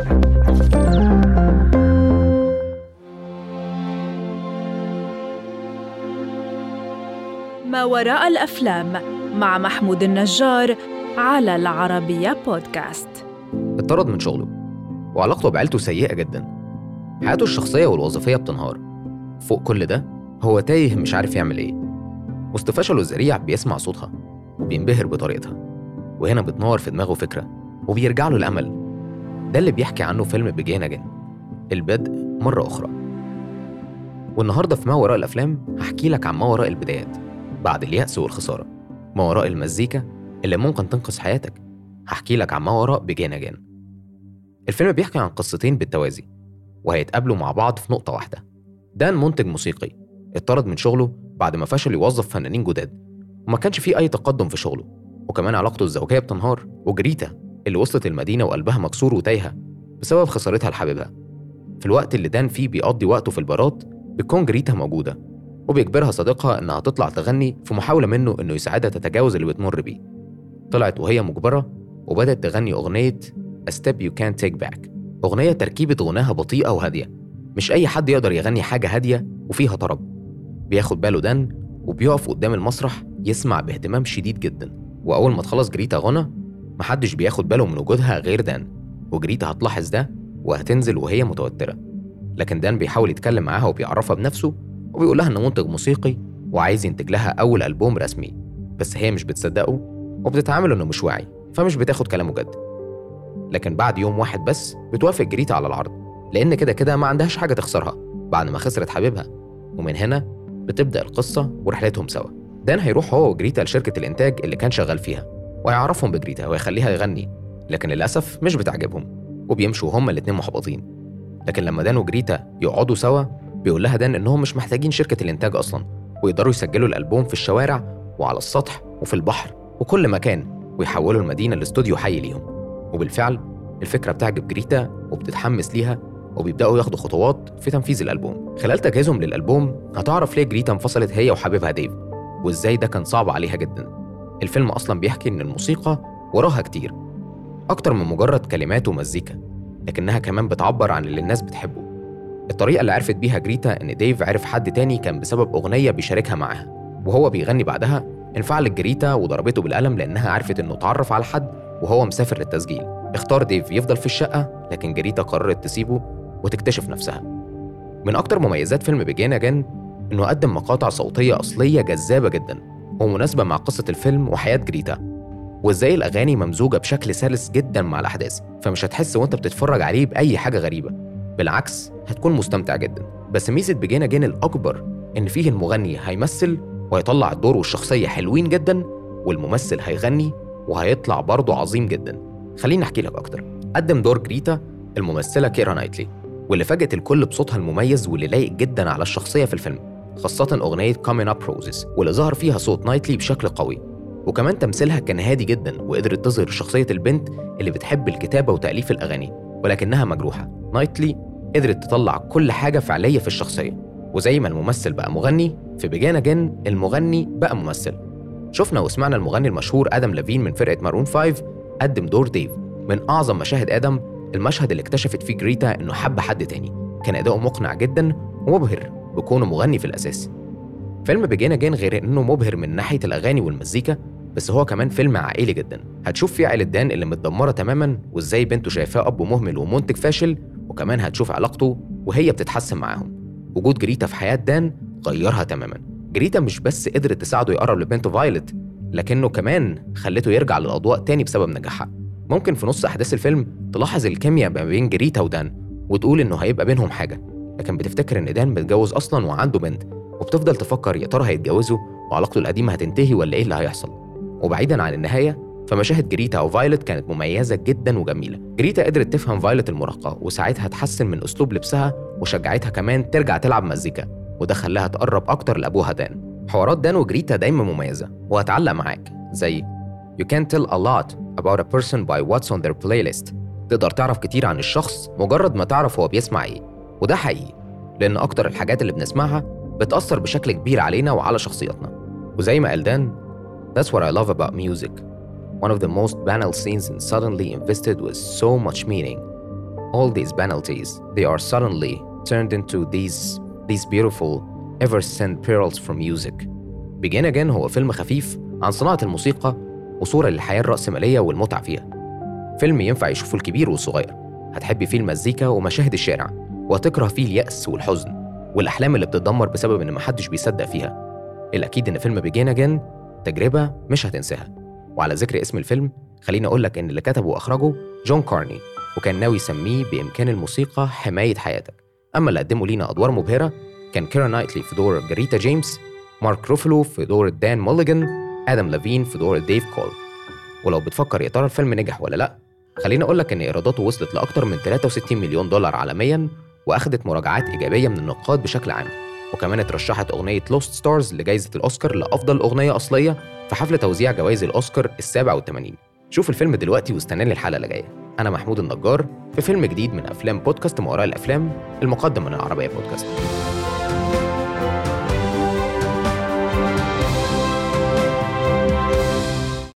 ما وراء الأفلام مع محمود النجار على العربية بودكاست. اتطرد من شغله وعلاقته بعيلته سيئة جدا. حياته الشخصية والوظيفية بتنهار. فوق كل ده هو تايه مش عارف يعمل إيه. وسط فشله الذريع بيسمع صوتها وبينبهر بطريقتها وهنا بتنور في دماغه فكرة وبيرجع له الأمل. ده اللي بيحكي عنه فيلم بيجين أجن البدء مرة أخرى. والنهاردة في ما وراء الأفلام هحكي لك عن ما وراء البدايات. بعد اليأس والخسارة. ما وراء المزيكا اللي ممكن تنقذ حياتك. هحكي لك عن ما وراء بيجين أجن الفيلم بيحكي عن قصتين بالتوازي وهيتقابلوا مع بعض في نقطة واحدة. دان منتج موسيقي اتطرد من شغله بعد ما فشل يوظف فنانين جداد وما كانش فيه أي تقدم في شغله وكمان علاقته الزوجية بتنهار وجريتا اللي وصلت المدينة وقلبها مكسور وتايهة بسبب خسارتها لحبيبها في الوقت اللي دان فيه بيقضي وقته في البارات بتكون جريتا موجودة وبيجبرها صديقها إنها تطلع تغني في محاولة منه إنه يساعدها تتجاوز اللي بتمر بيه. طلعت وهي مجبرة وبدأت تغني أغنية A Step You Can't Take Back. أغنية تركيبة غناها بطيئة وهادية. مش أي حد يقدر يغني حاجة هادية وفيها طرب. بياخد باله دان وبيقف قدام المسرح يسمع باهتمام شديد جدا. وأول ما تخلص جريتا غنى محدش بياخد باله من وجودها غير دان وجريتا هتلاحظ ده وهتنزل وهي متوترة. لكن دان بيحاول يتكلم معاها وبيعرفها بنفسه وبيقول لها إنه منتج موسيقي وعايز ينتج لها أول ألبوم رسمي. بس هي مش بتصدقه وبتتعامل إنه مش واعي فمش بتاخد كلامه جد. لكن بعد يوم واحد بس بتوافق جريتا على العرض لأن كده كده ما عندهاش حاجة تخسرها بعد ما خسرت حبيبها. ومن هنا بتبدأ القصة ورحلتهم سوا. دان هيروح هو وجريتا لشركة الإنتاج اللي كان شغال فيها. ويعرفهم بجريتا ويخليها يغني لكن للأسف مش بتعجبهم وبيمشوا هما الاتنين محبطين. لكن لما دان وجريتا يقعدوا سوا بيقول لها دان إنهم مش محتاجين شركة الإنتاج أصلا ويقدروا يسجلوا الألبوم في الشوارع وعلى السطح وفي البحر وكل مكان ويحولوا المدينة لاستوديو حي ليهم. وبالفعل الفكرة بتعجب جريتا وبتتحمس ليها وبيبدأوا ياخدوا خطوات في تنفيذ الألبوم. خلال تجهيزهم للألبوم هتعرف ليه جريتا انفصلت هي وحبيبها ديف وإزاي ده كان صعب عليها جدا. الفيلم أصلا بيحكي إن الموسيقى وراها كتير أكتر من مجرد كلمات ومزيكا لكنها كمان بتعبر عن اللي الناس بتحبه. الطريقة اللي عرفت بيها جريتا إن ديف عرف حد تاني كان بسبب أغنية بيشاركها معاها وهو بيغني بعدها انفعلت جريتا وضربته بالقلم لأنها عرفت إنه اتعرف على حد وهو مسافر للتسجيل. اختار ديف يفضل في الشقة لكن جريتا قررت تسيبه وتكتشف نفسها. من أكتر مميزات فيلم Begin Again إنه قدم مقاطع صوتية أصلية جذابة جدا. ومناسبة مع قصة الفيلم وحياة جريتا. وإزاي الأغاني ممزوجة بشكل سلس جدا مع الأحداث فمش هتحس وأنت بتتفرج عليه بأي حاجة غريبة. بالعكس هتكون مستمتع جدا. بس ميزة Begin Again الأكبر إن فيه المغني هيمثل وهيطلع الدور والشخصية حلوين جدا والممثل هيغني وهيطلع برضه عظيم جدا. خليني أحكي لك أكتر. قدم دور جريتا الممثلة كيرا نايتلي واللي فاجأت الكل بصوتها المميز واللي لايق جدا على الشخصية في الفيلم. خاصة أغنية Coming Up Roses واللي ظهر فيها صوت نايتلي بشكل قوي. وكمان تمثيلها كان هادي جدا وقدرت تظهر شخصية البنت اللي بتحب الكتابة وتأليف الأغاني ولكنها مجروحة. نايتلي قدرت تطلع كل حاجة فعلية في الشخصية. وزي ما الممثل بقى مغني في Begin Again المغني بقى ممثل. شفنا وسمعنا المغني المشهور آدم ليفين من فرقة مارون 5 قدم دور ديف. من أعظم مشاهد آدم المشهد اللي اكتشفت فيه جريتا إنه حب حد تاني. كان أداؤه مقنع جدا ومبهر. بكونه مغني في الأساس. فيلم Begin Again غير إنه مبهر من ناحية الأغاني والمزيكا بس هو كمان فيلم عائلي جدا. هتشوف فيه عائلة دان اللي متدمرة تماما وإزاي بنته شايفاه أب مهمل ومنتج فاشل وكمان هتشوف علاقته وهي بتتحسن معاهم. وجود جريتا في حياة دان غيرها تماما. جريتا مش بس قدرت تساعده يقرب لبنته فايلت لكنه كمان خلته يرجع للأضواء تاني بسبب نجاحها. ممكن في نص أحداث الفيلم تلاحظ الكيمياء ما بين جريتا ودان وتقول إنه هيبقى بينهم حاجة. لكن بتفتكر إن دان متجوز أصلا وعنده بنت وبتفضل تفكر يا ترى هيتجوزوا وعلاقته القديمة هتنتهي ولا إيه اللي هيحصل؟ وبعيدا عن النهاية فمشاهد جريتا أو فايلت كانت مميزة جدا وجميلة. جريتا قدرت تفهم فايلت المراهقة وساعتها تحسن من أسلوب لبسها وشجعتها كمان ترجع تلعب مزيكا وده خلاها تقرب أكتر لأبوها دان. حوارات دان وجريتا دايما مميزة وهتعلق معاك زي You can tell a lot about a person by what's on their playlist. تقدر تعرف كتير عن الشخص مجرد ما تعرف هو بيسمع إيه. وده حقيقي لأن أكتر الحاجات اللي بنسمعها بتأثر بشكل كبير علينا وعلى شخصياتنا وزي ما قال دان That's what I love about music One of the most banal scenes and suddenly invested with so much meaning all these penalties, they are suddenly turned into these these beautiful ever sent pearls from music. Begin Again هو فيلم خفيف عن صناعة الموسيقى وصورة للحياة الرأسمالية والمتعة فيها. فيلم ينفع يشوفه الكبير والصغير. هتحبي فيه المزيكا ومشاهد الشارع وهتكره فيه اليأس والحزن والأحلام اللي بتتدمر بسبب إن محدش بيصدق فيها. الأكيد إن فيلم بيجين أجين تجربة مش هتنساها. وعلى ذكر اسم الفيلم خليني أقول لك إن اللي كتبه وأخرجه جون كارني وكان ناوي يسميه بإمكان الموسيقى حماية حياتك أما اللي قدموا لينا أدوار مبهرة كان كيرا نايتلي في دور جريتا جيمس مارك رافلو في دور دان موليجان آدم ليفين في دور ديف كول ولو بتفكر يا ترى الفيلم نجح ولا لأ خليني أقول لك إن إيراداته وصلت لأكتر من 63 مليون دولار عالميا وأخدت مراجعات إيجابية من النقاد بشكل عام. وكمان اترشحت أغنية Lost Stars لجائزة الأوسكار لأفضل أغنية أصلية في حفل توزيع جوائز الأوسكار السابع والثمانين شوف الفيلم دلوقتي واستناني الحلقة اللي جاية. أنا محمود النجار في فيلم جديد من أفلام بودكاست ما وراء الأفلام المقدم من العربية بودكاست.